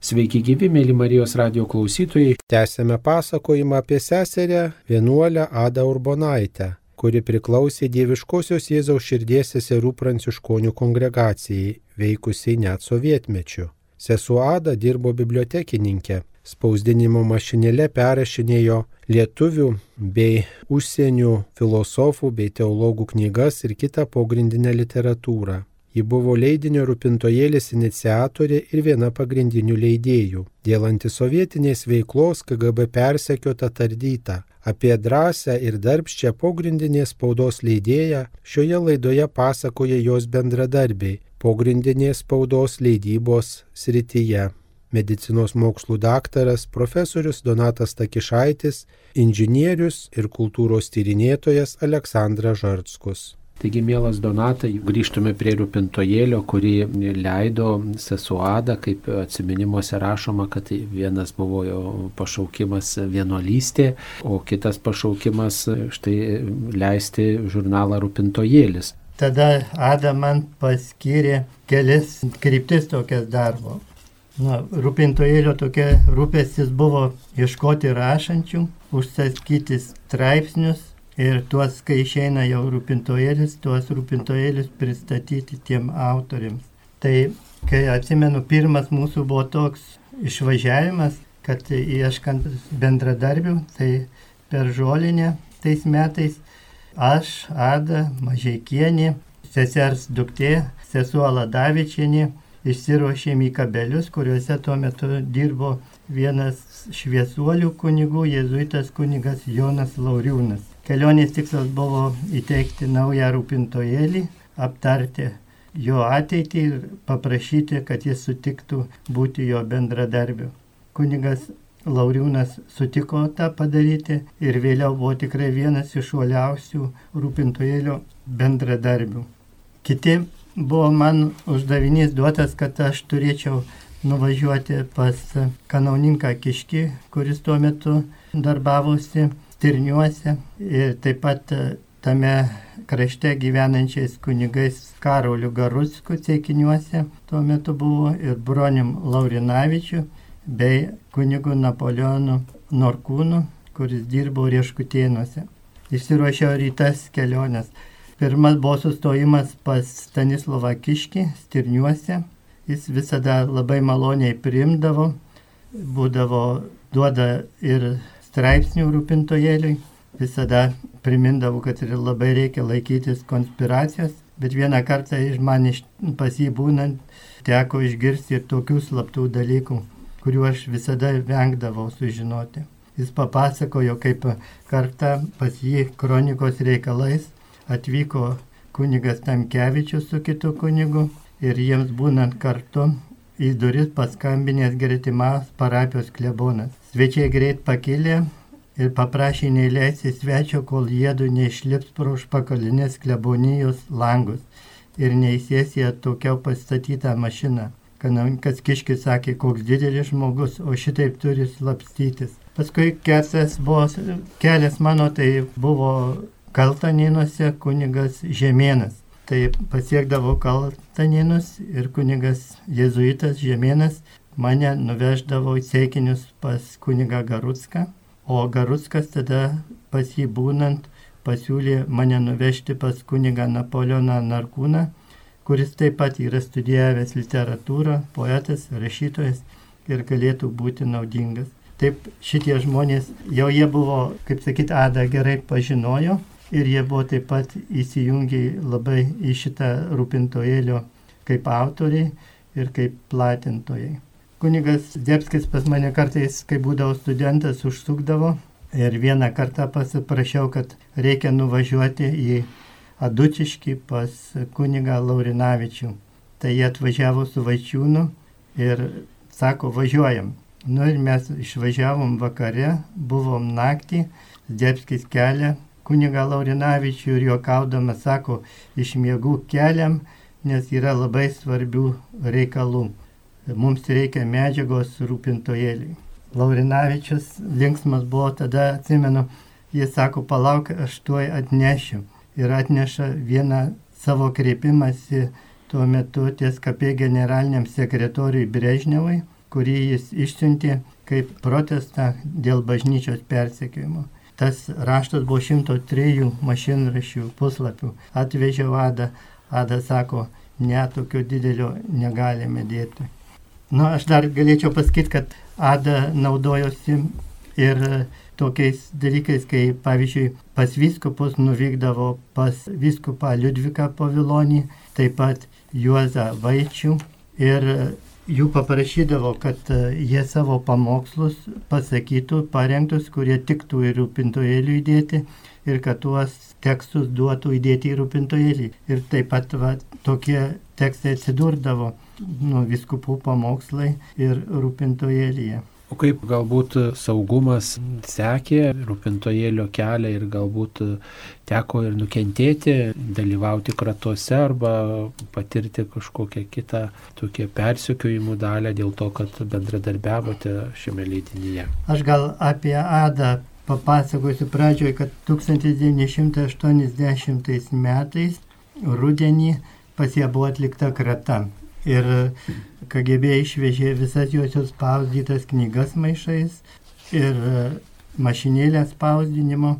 Sveiki gyvi, mėly Marijos radio klausytojai. Tęsėme pasakojimą apie seserę vienuolę Adą Urbonaitę, kuri priklausė Dieviškosios Jėzaus širdies seserų pranciškonių kongregacijai, veikusiai net sovietmečiu. Sesuo Ada dirbo bibliotekininkė, spausdinimo mašinėle perrašinėjo lietuvių bei užsienių filosofų bei teologų knygas ir kitą pogrindinę literatūrą. Ji buvo leidinio rūpintojėlis iniciatorė ir viena pagrindinių leidėjų. Dėl antisovietinės veiklos KGB persekiota tardyta. Apie drąsę ir darbščią pogrindinės spaudos leidėją šioje laidoje pasakoja jos bendradarbiai pogrindinės spaudos leidybos srityje. Medicinos mokslų daktaras profesorius Donatas Takišaitis, inžinierius ir kultūros tyrinėtojas Aleksandras Žartskus. Taigi, mielas Donatai, grįžtume prie rūpintojėlio, kurį leido sesuada, kaip atminimuose rašoma, kad vienas buvo jo pašaukimas vienuolystė, o kitas pašaukimas štai leisti žurnalą rūpintojėlis. Tada Ada man paskyrė kelias kryptis tokias darbo. Na, rūpintojėlio tokia rūpestis buvo ieškoti rašančių, užsakyti straipsnius, ir tuos, kai išeina jau rūpintojėlis, tuos rūpintojėlis pristatyti tiem autoriams. Tai, kai atsimenu, pirmas mūsų buvo toks išvažiavimas, kad ieškant bendradarbių, tai per žolinę tais metais aš, Ada, Mažiekienė, sesers duktė, sesuo Ladavičienė, išsiruošėm į kabelius, kuriuose tuo metu dirbo vienas šviesuolių kunigų, jėzuitas kunigas Jonas Lauriūnas. Kelionės tikslas buvo įteikti naują rūpintojėlį, aptarti jo ateitį ir paprašyti, kad jis sutiktų būti jo bendradarbiu. Kunigas Lauriūnas sutiko tą padaryti ir vėliau buvo tikrai vienas iš uoliausių rūpintojėlio bendradarbių. Kiti buvo man uždavinys duotas, kad aš turėčiau nuvažiuoti pas kanauninką Kiški, kuris tuo metu darbavosi Stirniuose ir taip pat e, tame krašte gyvenančiais kunigais Karoliu Garutsku Ceikiniuose tuo metu buvo ir Bronim Laurinavičiu bei kunigu Napoleonu Norkūnu, kuris dirbo Rieškutėnuose. Išsiruošiau rytas keliones. Pirmas buvo sustojimas pas Stanislavą Kiškį Stirniuose. Jis visada labai maloniai priimdavo, būdavo duoda ir straipsnių rūpintojėliui. Visada primindavau, kad ir labai reikia laikytis konspiracijos, bet vieną kartą man iš, pas jį būnant teko išgirsti ir tokių slaptų dalykų, kuriuo aš visada vengdavau sužinoti. Jis papasakojo, kaip kartą pas jį kronikos reikalais atvyko kunigas Tamkevičius su kitu kunigu ir jiems būnant kartu į duris paskambinės gretimas parapijos klebonas. Svečiai greit pakilė ir paprašė neįleisti svečio, kol jėdu neišlips pro užpakalinės klebonijos langus ir neįsės į atokiau pastatytą mašiną. Kanauninkas Kiškis sakė, koks didelis žmogus, o šitaip turi slapstytis. Paskui kelias buvo, kelias mano tai buvo Kaltaninuose kunigas Žemėnas. Tai pasiekdavo Kaltaninus ir kunigas Jėzuitas Žemėnas mane nuveždavo į Seikinius pas kunigą Garutską, o Garutskas tada pas jį būnant pasiūlė mane nuvežti pas kunigą Napoleoną Narkūną, kuris taip pat yra studijavęs literatūrą, poetas, rašytojas ir galėtų būti naudingas. Taip šitie žmonės, jau jie buvo, kaip sakyti, Ada gerai pažinojo ir jie buvo taip pat įsijungę labai į šitą rūpintojėlio kaip autoriai ir kaip platintojai. Kunigas Debskis pas mane kartais, kai būdavo studentas, užsukdavo ir vieną kartą pasiprašiau, kad reikia nuvažiuoti į Adučiškį pas kunigą Laurinavičių. Tai jie atvažiavo su Vaičiūnu ir sako, važiuojam. Nu ir mes išvažiavom vakare, buvom naktį, Debskis kelia kunigą Laurinavičių ir juokaudamas sako, iš miegų keliam, nes yra labai svarbių reikalų mums reikia medžiagos rūpintojėliai. Laurinavičius linksmas buvo tada, atsimenu, jis sako, palauk, aš tuoj atnešiu. Ir atneša vieną savo kreipimąsi tuo metu ties kapė generaliniam sekretoriui Brežnevui. kurį jis išsiuntė kaip protestą dėl bažnyčios persekiojimo. Tas raštas buvo 103 mašinrašių puslapių. Atvežė vadą, Ada sako, ne tokio didelio negalime dėti. Na, nu, aš dar galėčiau pasakyti, kad Ada naudojosi ir tokiais dalykais, kai pavyzdžiui pas viskupus nuvykdavo pas viskupą Liudviką Pavilonį, taip pat Juozą Vaičių ir jų paprašydavo, kad e, jie savo pamokslus pasakytų, parengtus, kurie tiktų ir rūpintojėlių įdėti ir kad tuos tekstus duotų įdėti į rūpintojėlį. Ir taip pat va, tokie tekstai atsidurdavo nu, viskupų pamokslai ir rūpintojėlyje. O kaip galbūt saugumas sekė rūpintojėlio kelią ir galbūt teko ir nukentėti, dalyvauti kratuose arba patirti kažkokią kitą tokią persikiojimų dalę dėl to, kad bendradarbiavote šiame leidinyje. Aš gal apie Adą papasakosiu pradžioje, kad 1980 metais rudenį pas ją buvo atlikta krata. Ir KGB išvežė visas josios spausdytas knygas maišais ir e, mašinėlę spausdinimo.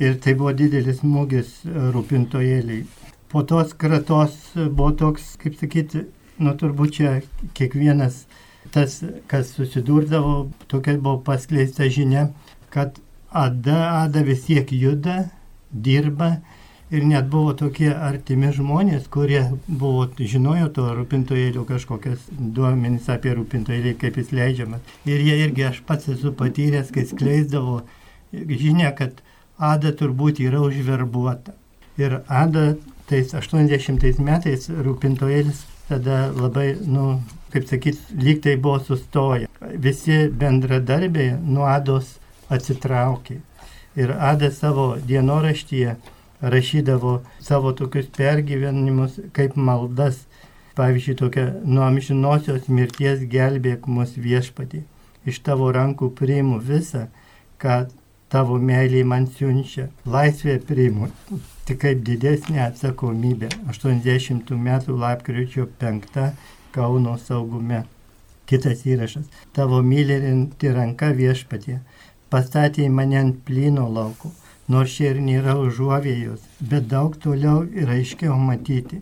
Ir tai buvo didelis smūgis e, rūpintojėliai. Po tos kratos buvo toks, kaip sakyti, nu turbūt čia kiekvienas tas, kas susidurdavo, tokia buvo paskleista žinia, kad Ada, Ada vis tiek juda, dirba ir net buvo tokie artimi žmonės, kurie buvo, žinojo to rūpintojėlio kažkokias duomenys apie rūpintojėlį, kaip jis leidžiamas. Ir jie irgi, aš pats esu patyręs, kai skleisdavo žinia, kad Ada turbūt yra užverbuota. Ir Ada tais 80 metais rūpintojėlis tada labai, nu, kaip sakyt, lyg tai buvo sustoję. Visi bendradarbiai nuo Ados atsitraukė. Ir Ada savo dienoraštyje rašydavo savo tokius pergyvenimus kaip maldas. Pavyzdžiui, tokia nuo amžinosios mirties gelbėk mus viešpatį. Iš tavo rankų priimu visą, ką tavo meiliai man siunčia. Laisvė priimu. Tik kaip didesnė atsakomybė. 80 metų lapkričio 5 Kauno saugume. Kitas įrašas. Tavo mylinti ranka viešpatė. Pastatė mane ant plyno lauko nors čia ir nėra užuovėjos, bet daug toliau ir aiškiau matyti.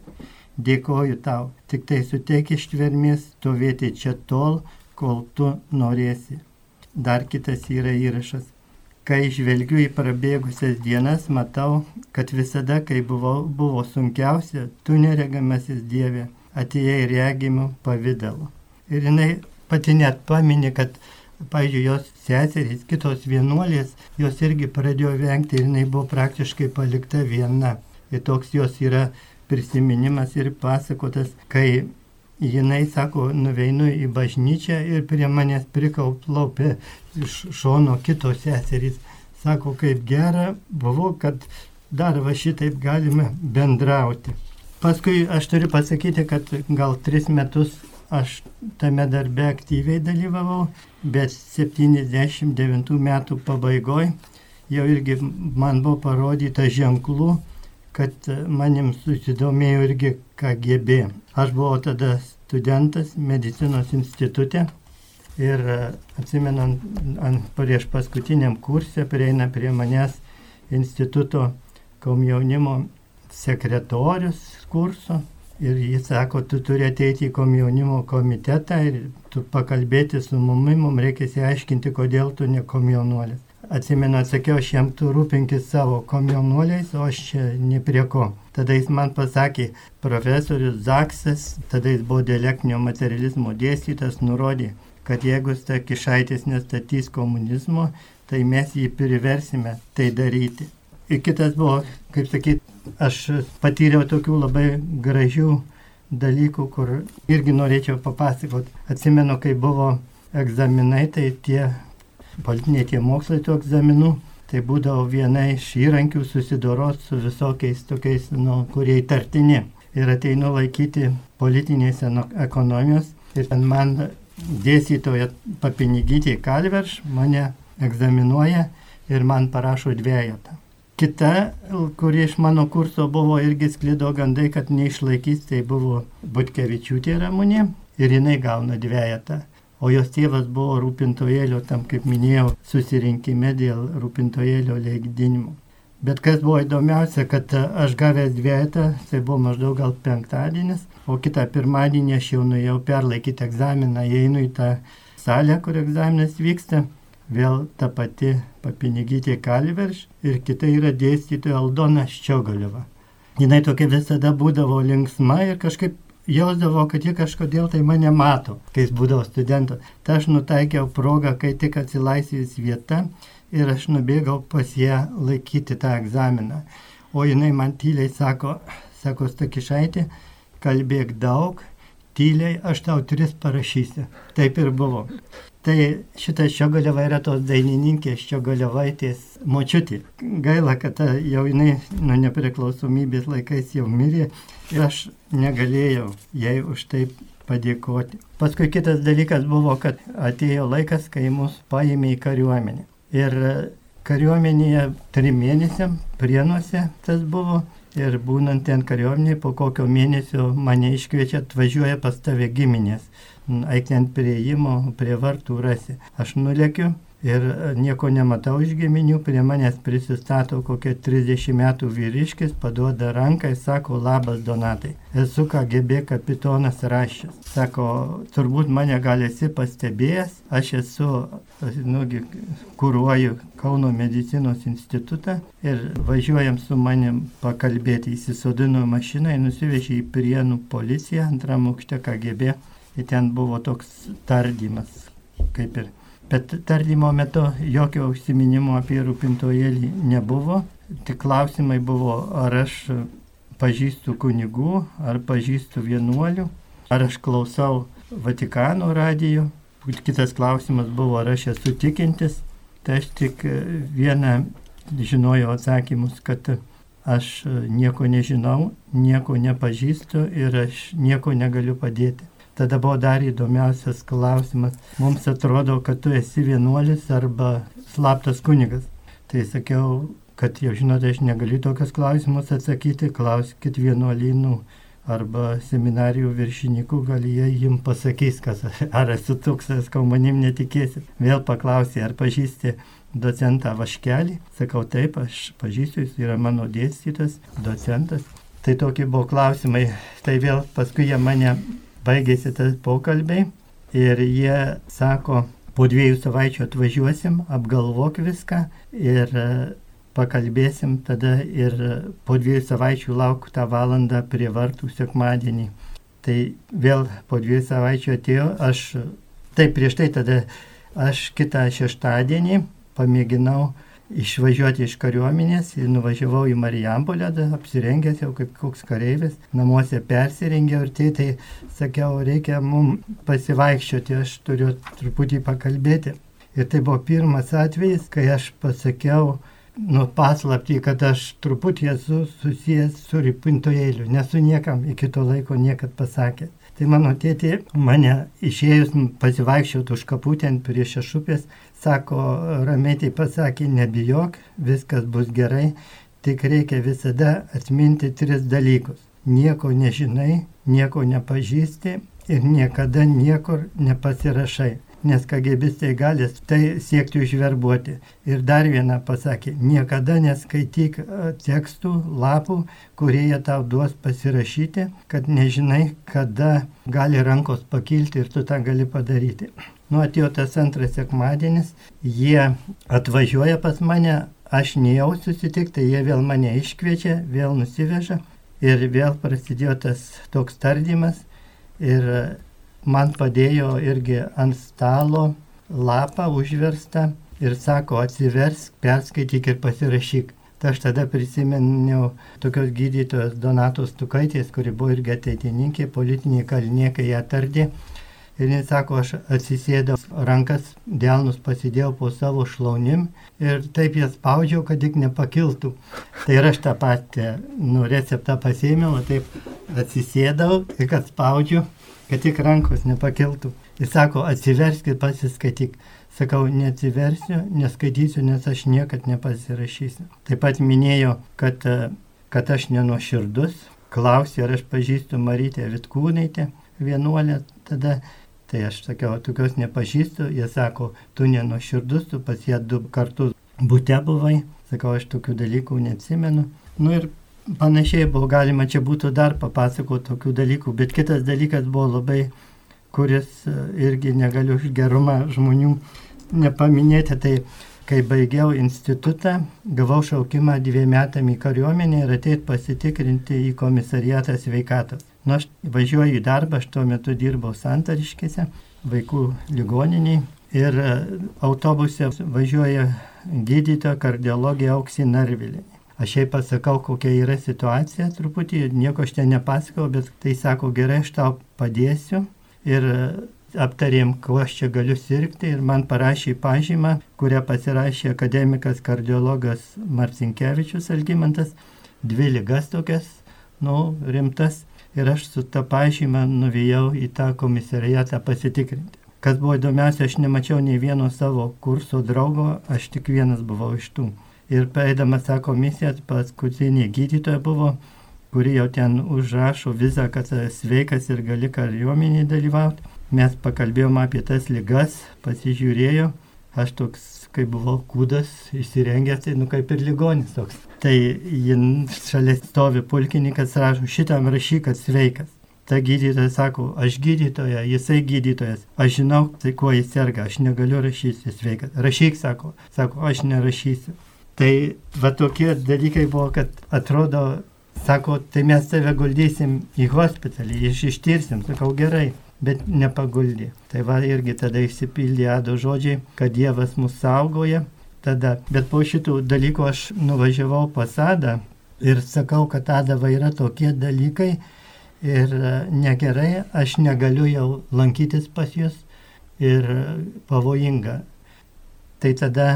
Dėkoju tau, tik tai suteik ištvermės stovėti čia tol, kol tu norėsi. Dar kitas yra įrašas. Kai žvelgiu į prabėgusias dienas, matau, kad visada, kai buvo, buvo sunkiausia, tu neregamasis Dieve, atėjai regimų pavydalu. Ir jinai pati net paminė, kad pavyzdžiui, jos seserys, kitos vienuolės, jos irgi pradėjo vengti ir jinai buvo praktiškai palikta viena. Ir toks jos yra prisiminimas ir pasakotas, kai jinai sako, nuveinu į bažnyčią ir prie manęs prikauplaupė iš šono kitos seserys. Sako, kaip gera buvo, kad dar va šitaip galime bendrauti. Paskui aš turiu pasakyti, kad gal tris metus aš tame darbe aktyviai dalyvavau, bet 79 metų pabaigoje jau irgi man buvo parodyta ženklų, kad manim susidomėjo irgi KGB. Aš buvau tada studentas medicinos institute ir atsimenant, prieš paskutiniam kursė prieina prie manęs instituto komjaunimo sekretorius kurso Ir jis sako, tu turi ateiti į komjaunimo komitetą ir tu pakalbėti su mumi, mums reikia įsiaiškinti, kodėl tu ne komjaunuolis. Atsimenu, atsakiau, aš jam tu rūpinkis savo komjaunuoliais, o aš čia ne prie ko. Tada jis man pasakė, profesorius Zaksas, tada jis buvo dialektinio materializmo dėstytas, nurodė, kad jeigu Stakišaitis nestatys komunizmo, tai mes jį priversime tai daryti. Ir kitas buvo, kaip sakyt, aš patyriau tokių labai gražių dalykų, kur irgi norėčiau papasakoti. Atsimenu, kai buvo egzaminai, tai tie politiniai tie mokslai tų egzaminų, tai būdavo viena iš įrankių susidoroti su visokiais tokiais, nu, kurie įtartini. Ir ateinu laikyti politinės ekonomijos ir ten man dėstytoja papinigytė Kalverš mane egzaminuoja ir man parašo dviejatą. Kita, kuri iš mano kurso buvo irgi sklido gandai, kad neišlaikys, tai buvo Butkevičiūtė Ramunė ir jinai gauna dviejatą. o jos tėvas buvo rūpintojėlio, tam kaip minėjau, susirinkime dėl rūpintojėlio leidinimo. Bet kas buvo įdomiausia, kad aš gavęs dvietą, tai buvo maždaug gal penktadienis, o kitą pirmadienį aš jau nuėjau perlaikyti egzaminą, einu į tą salę, kur egzaminas vyksta, vėl ta pati papinigytė Kalverš ir kita yra dėstytoja Aldona Ščiogaliova. Jis tokia visada būdavo linksma ir kažkaip jausdavo, kad ji kažkodėl tai mane mato, kai jis būdavo studentas. Tai aš nutaikiau progą, kai tik atsilaisvės vieta ir aš nubėgau pas ją laikyti tą egzaminą. O jinai man tyliai sako, sako Stakišaitė, kalbėk daug, tyliai, aš tau tris parašysiu. Taip ir buvo. Tai šitas Šiogaleva yra tos dainininkės Šiogalevaitės močiutė. Gaila, kad jau jinai nuo nepriklausomybės laikais jau mirė ir aš negalėjau jai už tai padėkoti. Paskui kitas dalykas buvo, kad atėjo laikas, kai mus paėmė į kariuomenę. Ir kariuomenėje trim mėnesiam, prienuose tas buvo. Ir būnant ten kariuomenėje, po kokio mėnesio mane iškviečia, atvažiuoja pas tave giminės. Eik ten prieimo, prie vartų rasi. Aš nulėkiu, ir e, nieko nematau iš giminių, prie manęs prisistato kokie 30 metų vyriškis, paduoda ranką ir sako, labas Donatai, esu KGB kapitonas Raščius. Sako, turbūt mane gal esi pastebėjęs, aš esu, nugi, kūruoju Kauno medicinos institutą ir važiuojam su manim pakalbėti, įsisodino mašiną ir nusivežė į Prienų policiją, antram aukšte KGB. Ir ten buvo toks tardymas, kaip ir Bet tardymo metu jokio užsiminimo apie rūpintojėlį nebuvo. Tik klausimai buvo, ar aš pažįstu kunigų, ar pažįstu vienuolių, ar aš klausau Vatikano radijo. Kitas klausimas buvo, ar aš esu tikintis. Tai aš tik vieną žinojau atsakymus, kad aš nieko nežinau, nieko nepažįstu ir aš nieko negaliu padėti. Tada buvo dar įdomiausias klausimas. Mums atrodo, kad tu esi vienuolis arba slaptas kunigas. Tai sakiau, kad jau žinote, aš negaliu tokius klausimus atsakyti, klauskit vienuolynų arba seminarijų viršininkų, gal jie jums pasakys, kas, ar esu toks, kau manim netikėsit. Vėl paklausė, ar pažįsti docentą Vaškelį. Sakau, taip, aš pažįstu, jis yra mano dėstytas, docentas. Tai tokie buvo klausimai. Tai vėl paskui jie mane baigėsi tas pokalbiai ir jie sako, po dviejų savaičių atvažiuosim, apgalvok viską ir e, pakalbėsim tada ir po dviejų savaičių lauk tą valandą prie vartų sekmadienį. Tai vėl po dviejų savaičių atėjo, aš, taip prieš tai tada aš kitą šeštadienį pamėginau išvažiuoti iš kariuomenės ir nuvažiavau į Marijampolę, apsirengęs jau kaip koks kareivis, namuose persirengiau ir tai, tai sakiau, reikia mums pasivaikščioti, aš turiu truputį pakalbėti. Ir tai buvo pirmas atvejis, kai aš pasakiau, nu, paslaptį, kad aš truputį esu susijęs su ripintojėliu, nesu niekam iki to laiko niekad pasakęs. Tai mano tėtė mane išėjus pasivaikščioti už kaputę prie šešupės, sako, ramiai tai pasakė, nebijok, viskas bus gerai, tik reikia visada atminti tris dalykus. Nieko nežinai, nieko nepažįsti ir niekada niekur nepasirašai nes kagebistai gali tai siekti užverbuoti. Ir dar vieną pasakė, niekada neskaityk tekstų, lapų, kurie jie tau duos pasirašyti, kad nežinai, kada gali rankos pakilti ir tu tą gali padaryti. Nu atėjo tas antras sekmadienis, jie atvažiuoja pas mane, aš nejau susitikti, jie vėl mane iškviečia, vėl nusiveža ir vėl prasidėjo tas toks tardymas. Ir man padėjo irgi ant stalo lapą užverstą ir sako, atsiversk, perskaityk ir pasirašyk. Tai aš tada prisiminiau tokios gydytojos Donatos Tukaitės, kuri buvo irgi ateitininkė, politinė kalinė, kai ją tardė. Ir jis sako, aš atsisėdau, rankas delnus pasidėjau po savo šlaunim ir taip jas spaudžiau, kad tik nepakiltų. Tai ir aš tą patį nu, receptą pasėmiau, taip atsisėdau ir kad spaudžiu kad tik rankos nepakiltų. Jis sako, atsiverskit, pasiskaityk. Sakau, neatsiversiu, neskaitysiu, nes aš niekad nepasirašysiu. Taip pat minėjo, kad, kad aš nenuoširdus. Klausė, ar aš pažįstu Marytę Vitkūnaitę, vienuolę. Tada Tai aš sakiau, tokios nepažįstu, jie sako, tu nenuširdus, tu pas ją du kartus būte buvai, sakau, aš tokių dalykų neatsimenu. Nu ir panašiai buvo galima čia būtų dar papasakoti tokių dalykų, bet kitas dalykas buvo labai, kuris e, irgi negaliu gerumą žmonių nepaminėti, tai kai baigiau institutą, gavau šaukimą dviem metam į kariuomenę ir ateit pasitikrinti į komisariatą sveikatos. Nu, aš važiuoju į darbą, aš tuo metu dirbau santariškėse, vaikų ligoniniai ir e, autobuse važiuoja gydytoja kardiologija Auksė Narvilė. Aš jai pasakau, kokia yra situacija truputį, nieko aš ten nepasakau, bet tai sako, gerai, aš tau padėsiu. Ir aptarėm, kuo aš čia galiu sirgti ir man parašė pažymą, kurią pasirašė akademikas kardiologas Marcinkievičius Algymantas, dvi lygas tokias, nu, rimtas. Ir aš su tą pažymą nuvėjau į tą komisariatą pasitikrinti. Kas buvo įdomiausia, aš nemačiau nei vieno savo kurso draugo, aš tik vienas buvau iš tų ir praeidamas tą komisiją paskutinė gydytoja buvo, kuri jau ten užrašo vizą, kad sveikas ir gali kariuomenį dalyvauti. Mes pakalbėjom apie tas lygas, pasižiūrėjo, aš toks, kai buvau kūdas, įsirengęs, tai nu kaip ir ligonis toks. Tai jin šalia stovi pulkininkas, rašo, šitam rašy, kad sveikas. Ta gydytoja sako, aš gydytoja, jisai gydytojas, aš žinau, tai kuo jis serga, aš negaliu rašyti sveikas. Rašyk, sako, sako, aš nerašysiu. Tai va tokie dalykai buvo, kad atrodo, sako, tai mes tave guldysim į hospitalį, iš ištirsim, sakau gerai, bet nepaguldė. Tai va irgi tada išsipildė Ado žodžiai, kad Dievas mus saugoja. Tada, bet po šitų dalykų aš nuvažiavau pas Adą ir sakau, kad Adava yra tokie dalykai ir e, negerai, aš negaliu jau lankytis pas jūs ir pavojinga. Tai tada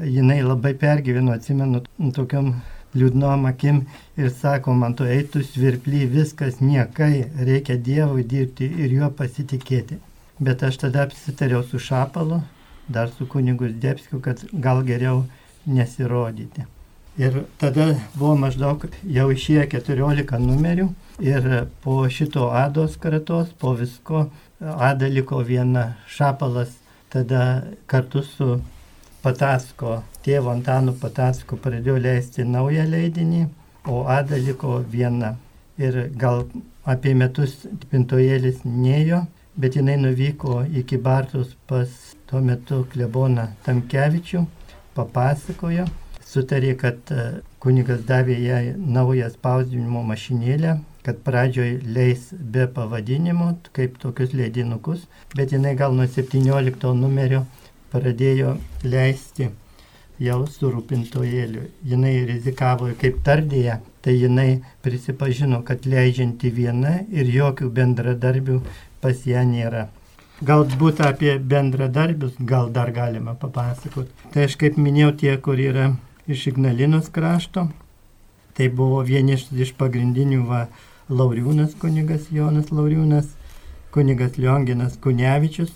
jinai labai pergyveno, atsimenu, tokiam liūdnom akim ir sako, man tu eitų svirply, viskas niekai, reikia Dievui dirbti ir juo pasitikėti. Bet aš tada apsitariau su Šapalu, dar su kunigus Debskiu, kad gal geriau nesirodyti. Ir tada buvo maždaug jau išėję 14 numerių ir po šito Ados kratos, po visko, Ada liko viena Šapalas tada kartu su Patacko, tėvo Antano Patacko pradėjo leisti naują leidinį, o Ada liko viena. Ir gal apie metus pintojėlis nejo, bet jinai nuvyko iki Bartos pas tuo metu kleboną Tamkevičių, papasakojo, sutarė, kad e, kunigas davė jai naują spausdinimo mašinėlę, kad pradžioj leis be pavadinimo, kaip tokius leidinukus, bet jinai gal nuo 17 numerio pradėjo leisti jau su rūpintojėliu. Jinai rizikavo kaip tardėje, tai jinai prisipažino, kad leidžianti viena ir jokių bendradarbių pas ją nėra. Galbūt apie bendradarbius gal dar galima papasakoti. Tai aš kaip minėjau, tie, kur yra iš Ignalinos krašto, tai buvo vieni iš, iš pagrindinių va, Lauriūnas kunigas Jonas Lauriūnas, kunigas Lionginas Kunevičius,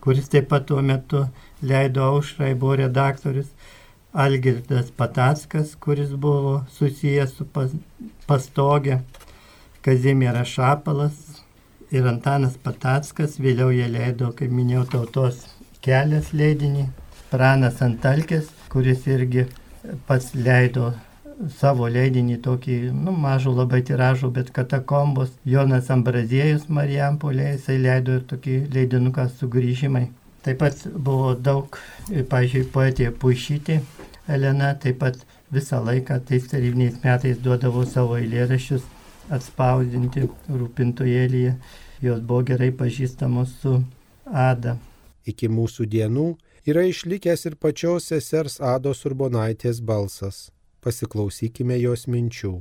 kuris taip pat tuo metu leido aušrai, buvo redaktorius Algirdas Patackas, kuris buvo susijęs su pas, pastogė, Kazimieras Šapalas ir Antanas Patackas, vėliau jie leido, kaip minėjau, tautos kelias leidinį, Pranas Antalkis, kuris irgi pats leido savo leidinį tokį, nu, mažų labai tiražų, bet katakombos. Jonas Ambraziejus Marijampolė, jisai leido ir tokį leidinuką sugrįžimai. Taip pat buvo daug, pažiūrėjau, poetė Pušytė Elena, taip pat visą laiką tais tarybiniais metais duodavo savo eilėraščius atspausdinti rūpintojėlyje. Jos buvo gerai pažįstamos su Ada. Iki mūsų dienų yra išlikęs ir pačios sesers Ados Urbonaitės balsas. Pasiklausykime jos minčių.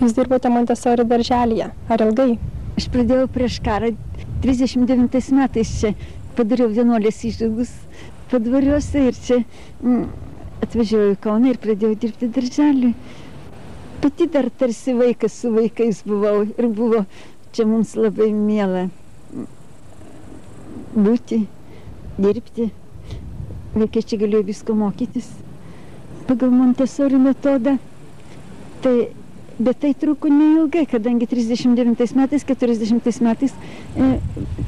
Jūs dirbote Montesori darželėje. Ar ilgai? Aš pradėjau prieš karą 39 metais čia padariau vienuolės išžygus padvariuose ir čia mm, atvažiavau į Kauną ir pradėjau dirbti darželį. Pati dar tarsi vaikas su vaikais buvau ir buvo čia mums labai mėla būti, dirbti. Vaikai čia galėjo visko mokytis pagal Montesori metodą. Tai Bet tai truko neilgai, kadangi 39 metais, 40 metais e,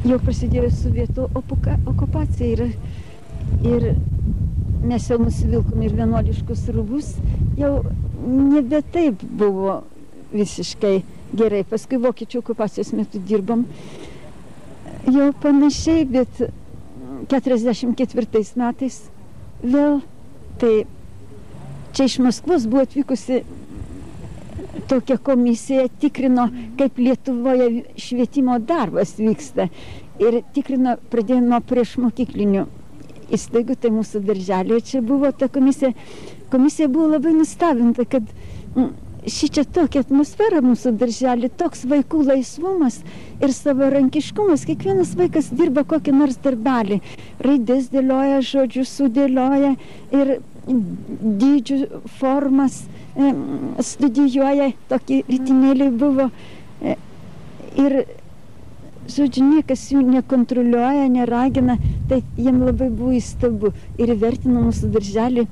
jau prasidėjo sovietų okupacija ir, ir mes jau nusivilkom ir vienuoliškus rūbus, jau nebe taip buvo visiškai gerai. Paskui vokiečių okupacijos metu dirbom jau panašiai, bet 44 metais vėl tai čia iš Maskvos buvo atvykusi tokia komisija tikrino, kaip Lietuvoje švietimo darbas vyksta. Ir tikrino, pradėjo nuo prieš mokyklinių įstaigų, tai mūsų darželio čia buvo ta komisija. Komisija buvo labai nustebinta, kad ši čia tokia atmosfera mūsų darželį, toks vaikų laisvumas ir savarankiškumas. Kiekvienas vaikas dirba kokį nors darbelį. Raidės dėlioja, žodžius sudėlioja ir dydžių formas studijuoja, tokį rytinėlį buvo. E, ir, žodžiu, niekas jų nekontroliuoja, neragina, tai jiem labai buvo įstabu ir vertino mūsų darželį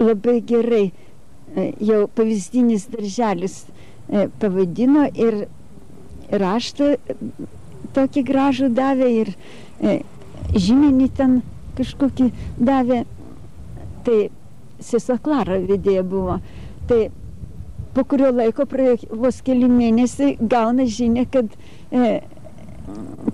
labai gerai. E, jau pavyzdinis darželis e, pavadino ir raštą tokį gražų davė ir žymenį ten kažkokį davė. Tai sesuo Klara vedėja buvo. Tai po kurio laiko, praėjo vos keli mėnesiai, gauna žinia, kad, e,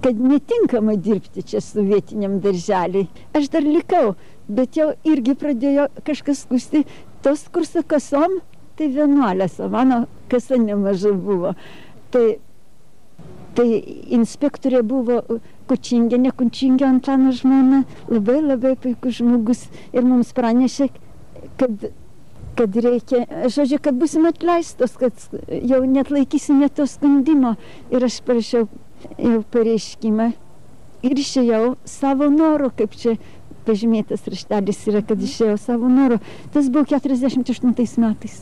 kad netinkama dirbti čia su vietiniam darželiai. Aš dar likau, bet jau irgi pradėjo kažkas skusti tos, kur su kasom, tai vienuolės, o mano kasa nemažai buvo. Tai, tai inspektorė buvo kučingė, ne kučingė Antano žmona, labai labai puikus žmogus ir mums pranešė, kad, kad reikia, žodžiu, kad busim atleistos, kad jau net laikysime to skundimo. Ir aš parašiau jau pareiškimą ir išėjau savo noru, kaip čia pažymėtas raštelis yra, kad išėjau savo noru. Tas buvo 48 metais.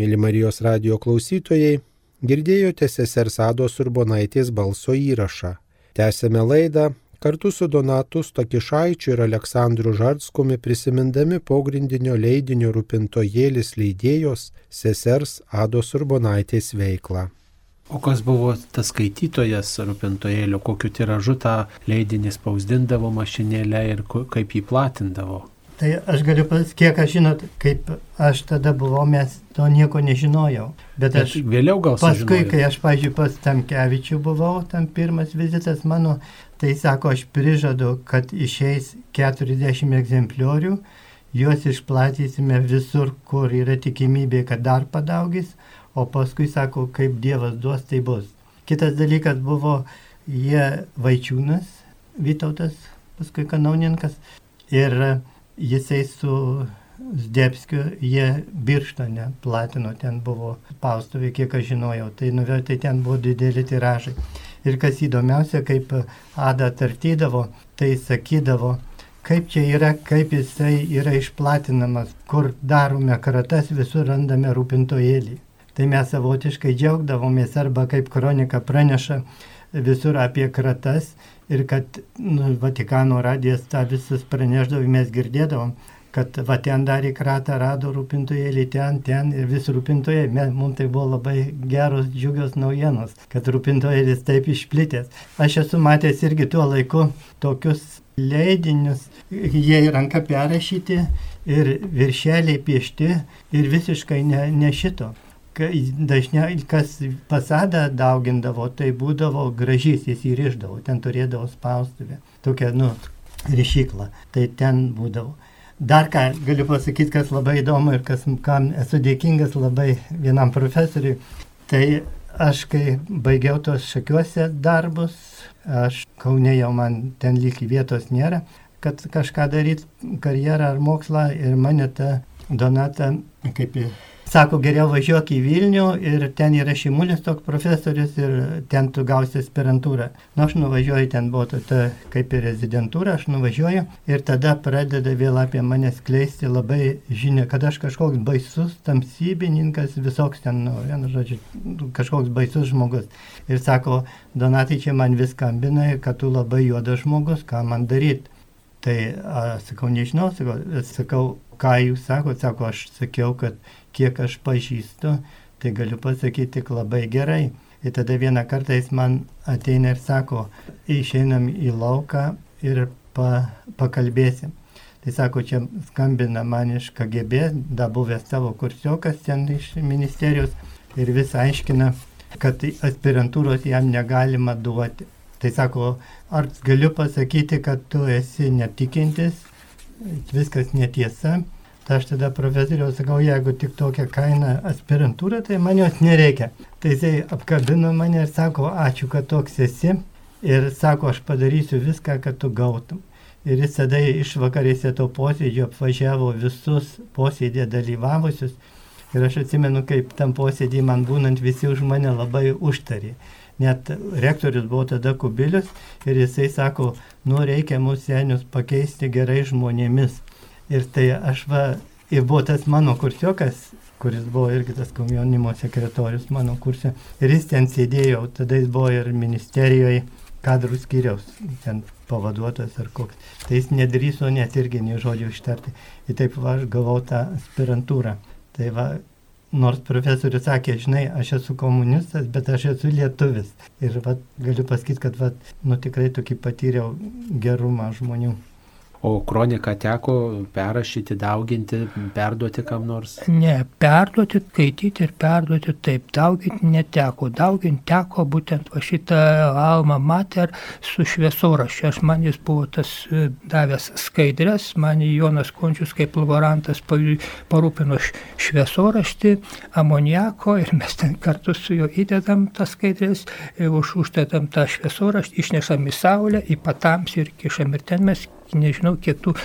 Mėly Marijos radio klausytojai, girdėjote sesers Ados Urbonaitės balso įrašą. Tęsėme laidą kartu su Donatu Stakišaičiu ir Aleksandru Žardskumi prisimindami pogrindinio leidinio rūpintojėlis leidėjos sesers Ados Urbonaitės veiklą. O kas buvo tas skaitytojas rūpintojėlio, kokiu tiražu tą leidinį spausdindavo mašinėlę ir kaip jį platindavo? Tai aš galiu pasakyti, kiek aš žinot, kaip aš tada buvau, mes to nieko nežinojau. Bet aš Bet vėliau gal paskui, sužinojot. kai aš, pažiūrėjau, pas Tamkevičių buvau, tam pirmas vizitas mano, tai sako, aš prižadu, kad išeis 40 egzempliorių, juos išplatysime visur, kur yra tikimybė, kad dar padaugis, o paskui sako, kaip Dievas duos, tai bus. Kitas dalykas buvo jie Vaičiūnas, Vytautas, paskui kanauninkas, ir jisai su Zdebskiu, jie birštone platino, ten buvo paustuvė, kiek aš žinojau, tai nuvertai ten buvo dideli tiražai. Ir kas įdomiausia, kaip Ada tartydavo, tai sakydavo, kaip čia yra, kaip jisai yra išplatinamas, kur darome kratas, visur randame rūpintojėlį. Tai mes savotiškai džiaugdavomės arba kaip kronika praneša visur apie kratas ir kad nu, Vatikano radijas tą visus praneždavo, mes girdėdavom, kad va ten darė kratą, rado rūpintojėlį ten, ten ir vis rūpintojai. Mums tai buvo labai geros, džiugios naujienos, kad rūpintojėlis taip išplitęs. Aš esu matęs irgi tuo laiku tokius leidinius, jie į ranką perrašyti ir viršeliai piešti ir visiškai ne, ne šito. Dažniausiai, kas pasadą daugindavo, tai būdavo gražys, jis įriždavo, ten turėdavo spaustuvę, tokia, nu, ryšyklą, tai ten būdavo. Dar ką galiu pasakyti, kas labai įdomu ir kas, kam esu dėkingas labai vienam profesoriui, tai aš kai baigiau tos šakiuose darbus, aš Kaune jau man ten lyg vietos nėra, kad kažką daryti karjerą ar mokslą ir mane ta Donata kaip sako, geriau važiuok į Vilnių ir ten yra Šimulis toks profesorius ir ten tu gausi aspirantūrą. Na, aš nuvažiuoju, ten buvo ta, kaip ir rezidentūra, aš nuvažiuoju ir tada pradeda vėl apie mane skleisti labai žinia, kad aš kažkoks baisus tamsybininkas, visoks ten, nu, vienu žodžiu, kažkoks baisus žmogus. Ir sako, Donatai čia man viską ambina ir kad tu labai juodas žmogus, ką man daryti. Tai a, sakau, nežinau, sakau, sakau, ką jūs sakote, sako, aš sakiau, kad kiek aš pažįstu, tai galiu pasakyti tik labai gerai. Ir tada vieną kartą jis man ateina ir sako, išeinam į lauką ir pa, pakalbėsim. Tai sako, čia skambina man iš KGB, da buvęs tavo kursiokas ten iš ministerijos ir vis aiškina, kad aspirantūros jam negalima duoti. Tai sako, ar galiu pasakyti, kad tu esi netikintis, viskas netiesa. Tai aš tada profesoriau sakau, jeigu tik tokia kaina aspirantūra, tai man jos nereikia. Tai jisai apkabino mane ir sako, ačiū, kad toks esi. Ir sako, aš padarysiu viską, kad tu gautum. Ir jis tada išvakarėse to posėdžio apvažiavo visus posėdė dalyvavusius. Ir aš atsimenu, kaip tam posėdį man būnant visi už mane labai užtarė. Net rektorius buvo tada kubilius ir jisai sako, nu reikia mūsų senius pakeisti gerai žmonėmis. Ir tai aš va, ir buvo tas mano kursiokas, kuris buvo irgi tas komjaunimo sekretorius mano kursė. Ir jis ten sėdėjo, tada jis buvo ir ministerijoje kadrų skyriaus, ten pavaduotojas ar koks. Tai jis nedrįso net irgi nei žodžio ištarti. Ir taip va, aš gavau tą aspirantūrą. Tai va, nors profesorius sakė, žinai, aš esu komunistas, bet aš esu lietuvis. Ir va, galiu pasakyti, kad va, nu, tikrai tokį patyriau gerumą žmonių. O kroniką teko perrašyti, dauginti, perduoti kam nors? Ne, perduoti, skaityti ir perduoti taip, dauginti neteko. Dauginti teko būtent va šitą Alma Mater su šviesoraščiu. Aš man jis buvo tas e, davęs skaidrės, man Jonas Končius kaip laborantas parūpino šviesoraštį, amoniako ir mes ten kartu su juo įdedam tas skaidrės, e, už, uždedam tą šviesoraštį, išnešam į saulę, į patams ir kišam ir ten mes nežinau, kiek tų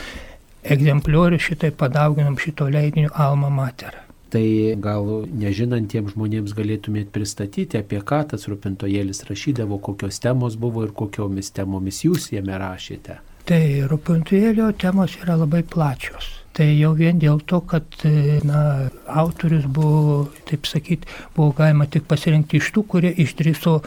egzempliorių šitai padauginom šito leidinio Alma Mater. Tai gal nežinantiems žmonėms galėtumėt pristatyti, apie ką tas rūpintojėlis rašydavo, kokios temos buvo ir kokiomis temomis jūs jame rašėte. Tai rūpintojėlio temos yra labai plačios. Tai jau vien dėl to, kad na, autorius buvo, taip sakyti, buvo galima tik pasirinkti iš tų, kurie išdryso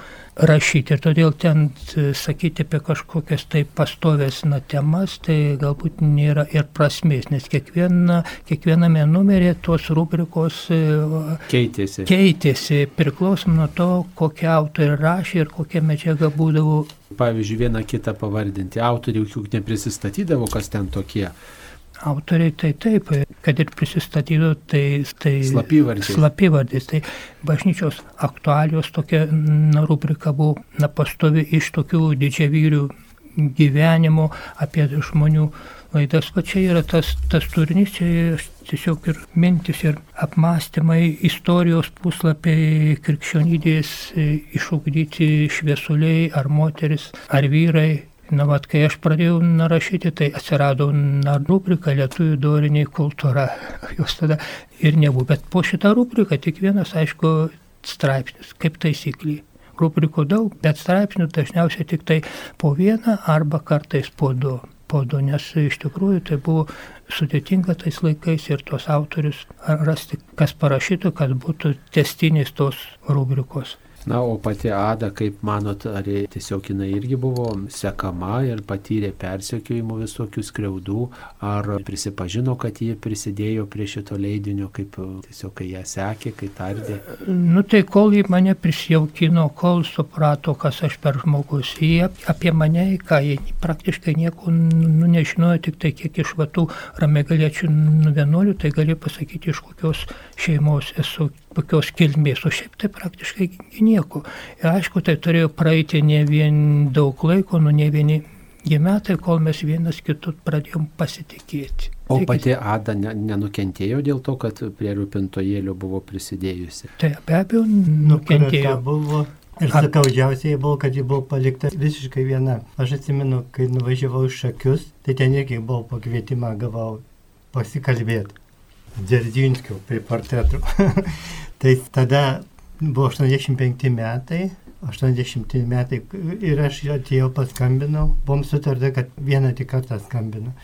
rašyti. Todėl ten sakyti apie kažkokias tai pastovės na, temas, tai galbūt nėra ir prasmės, nes kiekviena, kiekviename numerė tos rubrikos keitėsi. keitėsi priklausom nuo to, kokie autoriai rašė ir kokia medžiaga būdavo. Pavyzdžiui, vieną kitą pavardinti. Autoriai juk neprisistatydavo, kas ten tokie. Autoriai tai taip, kad ir prisistatydavo, tai, tai slapyvardis. slapyvardis. Tai bažnyčios aktualijos tokia na, rubrika buvo na, pastovi iš tokių didžiavyrių gyvenimo apie žmonių laidas. Va čia yra tas, tas turinys, čia tiesiog ir mintis, ir apmąstymai, istorijos puslapiai, krikščionydės išugdyti šviesuliai, ar moteris, ar vyrai, Na, vat, kai aš pradėjau narašyti, tai atsirado rubrika Lietuvių doriniai kultūra. Jos tada ir nebuvo. Bet po šitą rubriką tik vienas, aišku, straipsnis, kaip taisyklė. Rubrikų daug, bet straipsnių dažniausiai tik tai po vieną arba kartais po du. Po du, nes iš tikrųjų tai buvo sudėtinga tais laikais ir tos autorius rasti, kas parašytų, kad būtų testinis tos rubrikos. Na, o pati Ada, kaip manot, ar tiesiog jinai irgi buvo sekama ir patyrė persekiojimų visokių skriaudų, ar prisipažino, kad ji prisidėjo prie šito leidinio, kaip tiesiog kai ją sekė, kai tardė? Nu tai kol ji mane prisijaukino, kol suprato, kas aš per žmogus, jie apie mane, ką jie praktiškai nieko nu, nežinojo, tik tai kiek iš vatų ramegaliečių nu, vienuolių, tai gali pasakyti, iš kokios šeimos esu kokios kilmės, o šiaip tai praktiškai nieko. Ir aišku, tai turėjo praeiti ne vien daug laiko, nu ne vieni metai, kol mes vienas kitų pradėjom pasitikėti. O pati Ada nenukentėjo dėl to, kad prie rūpintojėlio buvo prisidėjusi? Tai be abejo, Nu, nukentėjo. buvo. Ir sakaužiausiai buvo, kad ji buvo palikta visiškai viena. Aš atsimenu, kai nuvažiavau iš šakius, tai ten irgi buvau pakvietimą gavau pasikalbėti. Dzeržinskio prie portretų. tai tada buvo 85 metai, 80 metai ir aš atėjau paskambinau, buvom sutarta, kad vieną tik kartą skambinu.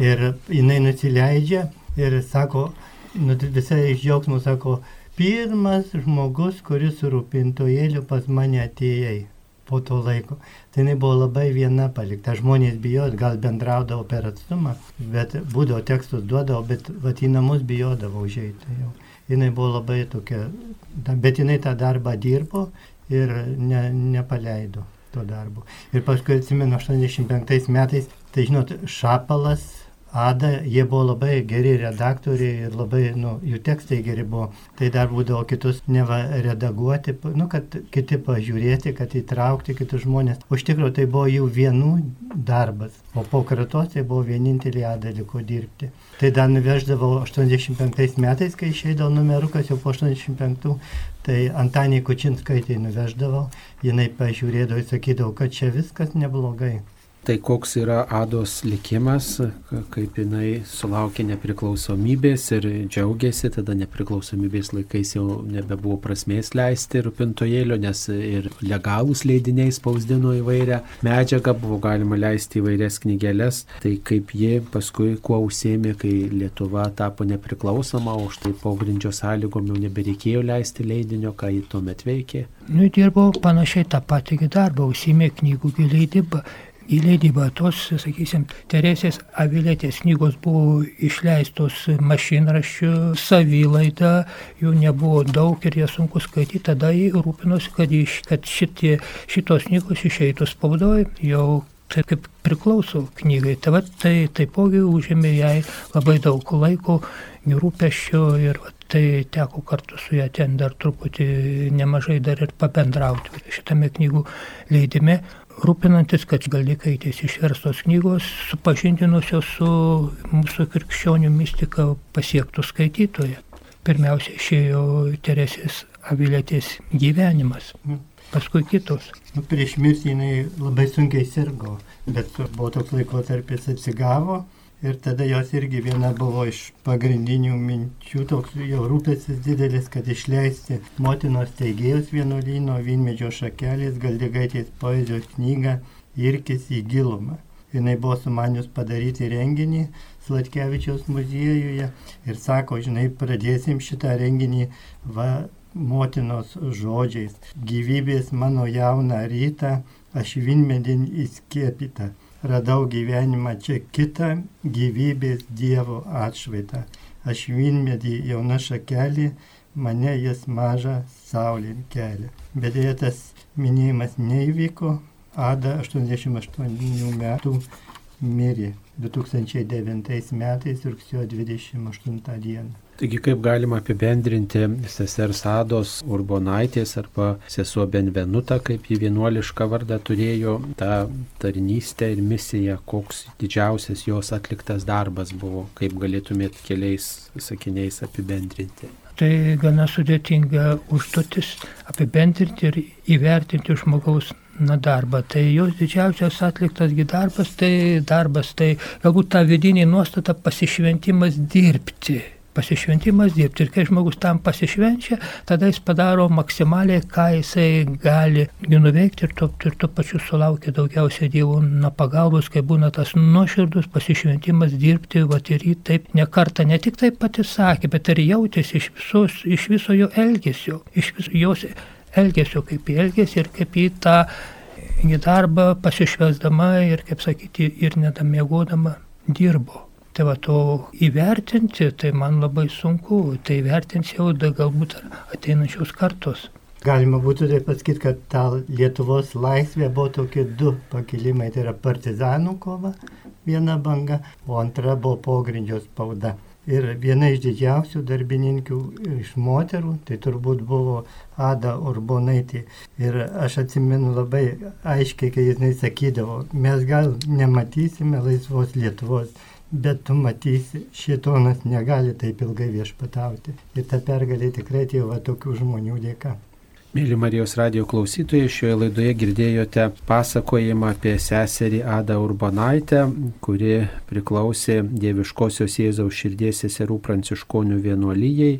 Ir jinai nusileidžia ir sako, nu, visai iš džiaugsmo sako, pirmas žmogus, kuris rūpintojėliu pas mane atėjai po to laiko. Tai jinai buvo labai viena palikta. Žmonės bijojo, gal bendraudavo per atstumą, bet būdavo tekstus duodavo, bet vat į namus bijodavo užeiti. Jau. jinai buvo labai tokia, bet jinai tą darbą dirbo ir ne, nepaleido to darbo. Ir paskui atsimenu 85 metais, tai žinot, Šapalas Ada, jie buvo labai geri redaktoriai ir labai, nu, jų tekstai geri buvo. Tai dar būdavo kitus neva redaguoti, nu, kad kiti pažiūrėti, kad įtraukti kitus žmonės. O iš tikrųjų tai buvo jų vienų darbas, o po kratos tai buvo vienintelį Ada liko dirbti. Tai dar nuveždavau 85 metais, kai išeidavo numerukas jau po 85, tai Antanį Kučinskaitai nuveždavau, jinai pažiūrėdavo ir sakydavo, kad čia viskas neblogai. Tai koks yra Ados likimas, kaip jinai sulaukė nepriklausomybės ir džiaugiasi, tada nepriklausomybės laikais jau nebebuvo prasmės leisti rūpintojėlio, nes ir legalūs leidiniai spausdino įvairią medžiagą, buvo galima leisti įvairias knygelės. Tai kaip ji paskui kuo užsėmė, kai Lietuva tapo nepriklausoma, o štai pogrindžio sąlygom jau nebereikėjo leisti leidinio, ką ji tuomet veikė. Nu, dirbau panašiai tą patį darbą, užsėmė knygų leidybą į leidybą. Tos, sakysim, Teresės Avilėtės knygos buvo išleistos mašinraščių savilaida, jų nebuvo daug ir jas sunku skaityti, tada jį rūpinosi, kad, iš, kad šitie, šitos knygos išeitų spaudoje jau tai kaip priklauso knygai. Tai, va, tai taipogi užėmė jai labai daug laiko, rūpeščio ir va, tai teko kartu su ją ten dar truputį nemažai dar ir pabendrauti šitame knygų leidime rūpinantis, kad galikaitės išverstos knygos supažindinusios su mūsų krikščionių mistika pasiektų skaitytoje. Pirmiausia išėjo Teresės Avilėtės gyvenimas, paskui kitos. Nu, prieš mirtį jinai labai sunkiai sirgo, bet buvo toks laikotarpis atsigavo Ir tada jos irgi viena buvo iš pagrindinių minčių, toks jau rūpestis didelis, kad išleisti motinos teigėjos vienuolyno Vinmedžio šakelės Galdigaitės poezijos knygą Irkis į gilumą. Jis buvo sumanius padaryti renginį Slatkevičiaus muziejuje ir sako, žinai, pradėsim šitą renginį va, motinos žodžiais. Gyvybės mano jauną rytą, aš vinmedin įskiepyta radau gyvenimą čia kitą gyvybės Dievo atšvaitą. Aš vynmedį jauna šakelį, mane jis mažą saulėn kelią. Bet dėja tas minėjimas neįvyko, Ada 88 metų mirė 2009 metais rugsėjo 28 dieną. Taigi kaip galima apibendrinti sesers Ados Urbonaitės arba sesuo Benvenuta, kaip jį vienuolišką vardą turėjo, tą tarnystę ir misiją, koks didžiausias jos atliktas darbas buvo, kaip galėtumėt keliais sakiniais apibendrinti. Tai gana sudėtinga užduotis apibendrinti ir įvertinti žmogaus na, darbą. Tai jos didžiausias atliktas darbas, tai darbas, tai galbūt ta vidinė nuostata pasišventimas dirbti pasišventimas dirbti. Ir kai žmogus tam pasišvenčia, tada jis padaro maksimaliai, ką jisai gali nuveikti ir tuo, ir tuo pačiu sulaukia daugiausiai Dievo na, pagalbos, kai būna tas nuoširdus pasišventimas dirbti, va ir jį taip nekarta ne tik taip pati sakė, bet ir jautėsi iš, visos, iš viso jo elgesio, iš viso jos elgesio, kaip jį elgėsi ir kaip jį tą į darbą pasišvesdama ir, kaip sakyti, ir nedamiegodama dirbo. Tai va to įvertinti, tai man labai sunku, tai įvertins jau da, galbūt ateinančios kartos. Galima būtų taip pasakyti, kad ta Lietuvos laisvė buvo tokie du pakilimai, tai yra partizanų kova, viena banga, o antra buvo pogrindžio spauda. Ir viena iš didžiausių darbininkių iš moterų, tai turbūt buvo Ada Urbonaitė. Ir aš atsimenu labai aiškiai, kai jis sakydavo, mes gal nematysime laisvos Lietuvos bet tu matysi, šitonas negali taip ilgai viešpatauti. Ir ta pergalė tikrai atėjo va tokių žmonių dėka. Mėly Marijos radio klausytojai, šioje laidoje girdėjote pasakojimą apie seserį Adą Urbanaitę, kuri priklausė Dieviškosios Jėzaus širdies seserų pranciškonių vienuolyjei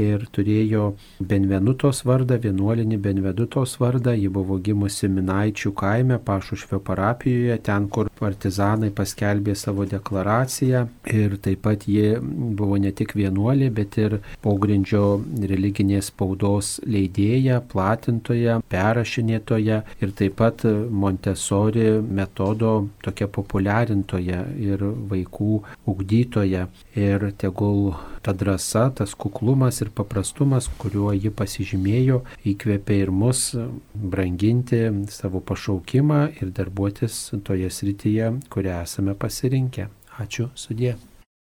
ir turėjo Benvenutos vardą, vienuolinį Benvenutos vardą. Ji buvo gimusi Minaičių kaime, Pašušvio parapijoje, ten, kur partizanai paskelbė savo deklaraciją. Ir taip pat ji buvo ne tik vienuolė, bet ir pogrindžio religinės spaudos leidėja, platintoja, perrašinėtoja ir taip pat Montesori metodo tokia populiarintoja ir vaikų ugdytoja. Ir tegul ta drąsa, tas kuklumas ir paprastumas, kuriuo ji pasižymėjo, įkvėpė ir mus branginti savo pašaukimą ir darbuotis toje srityje, kurią esame pasirinkę. Ačiū sudė.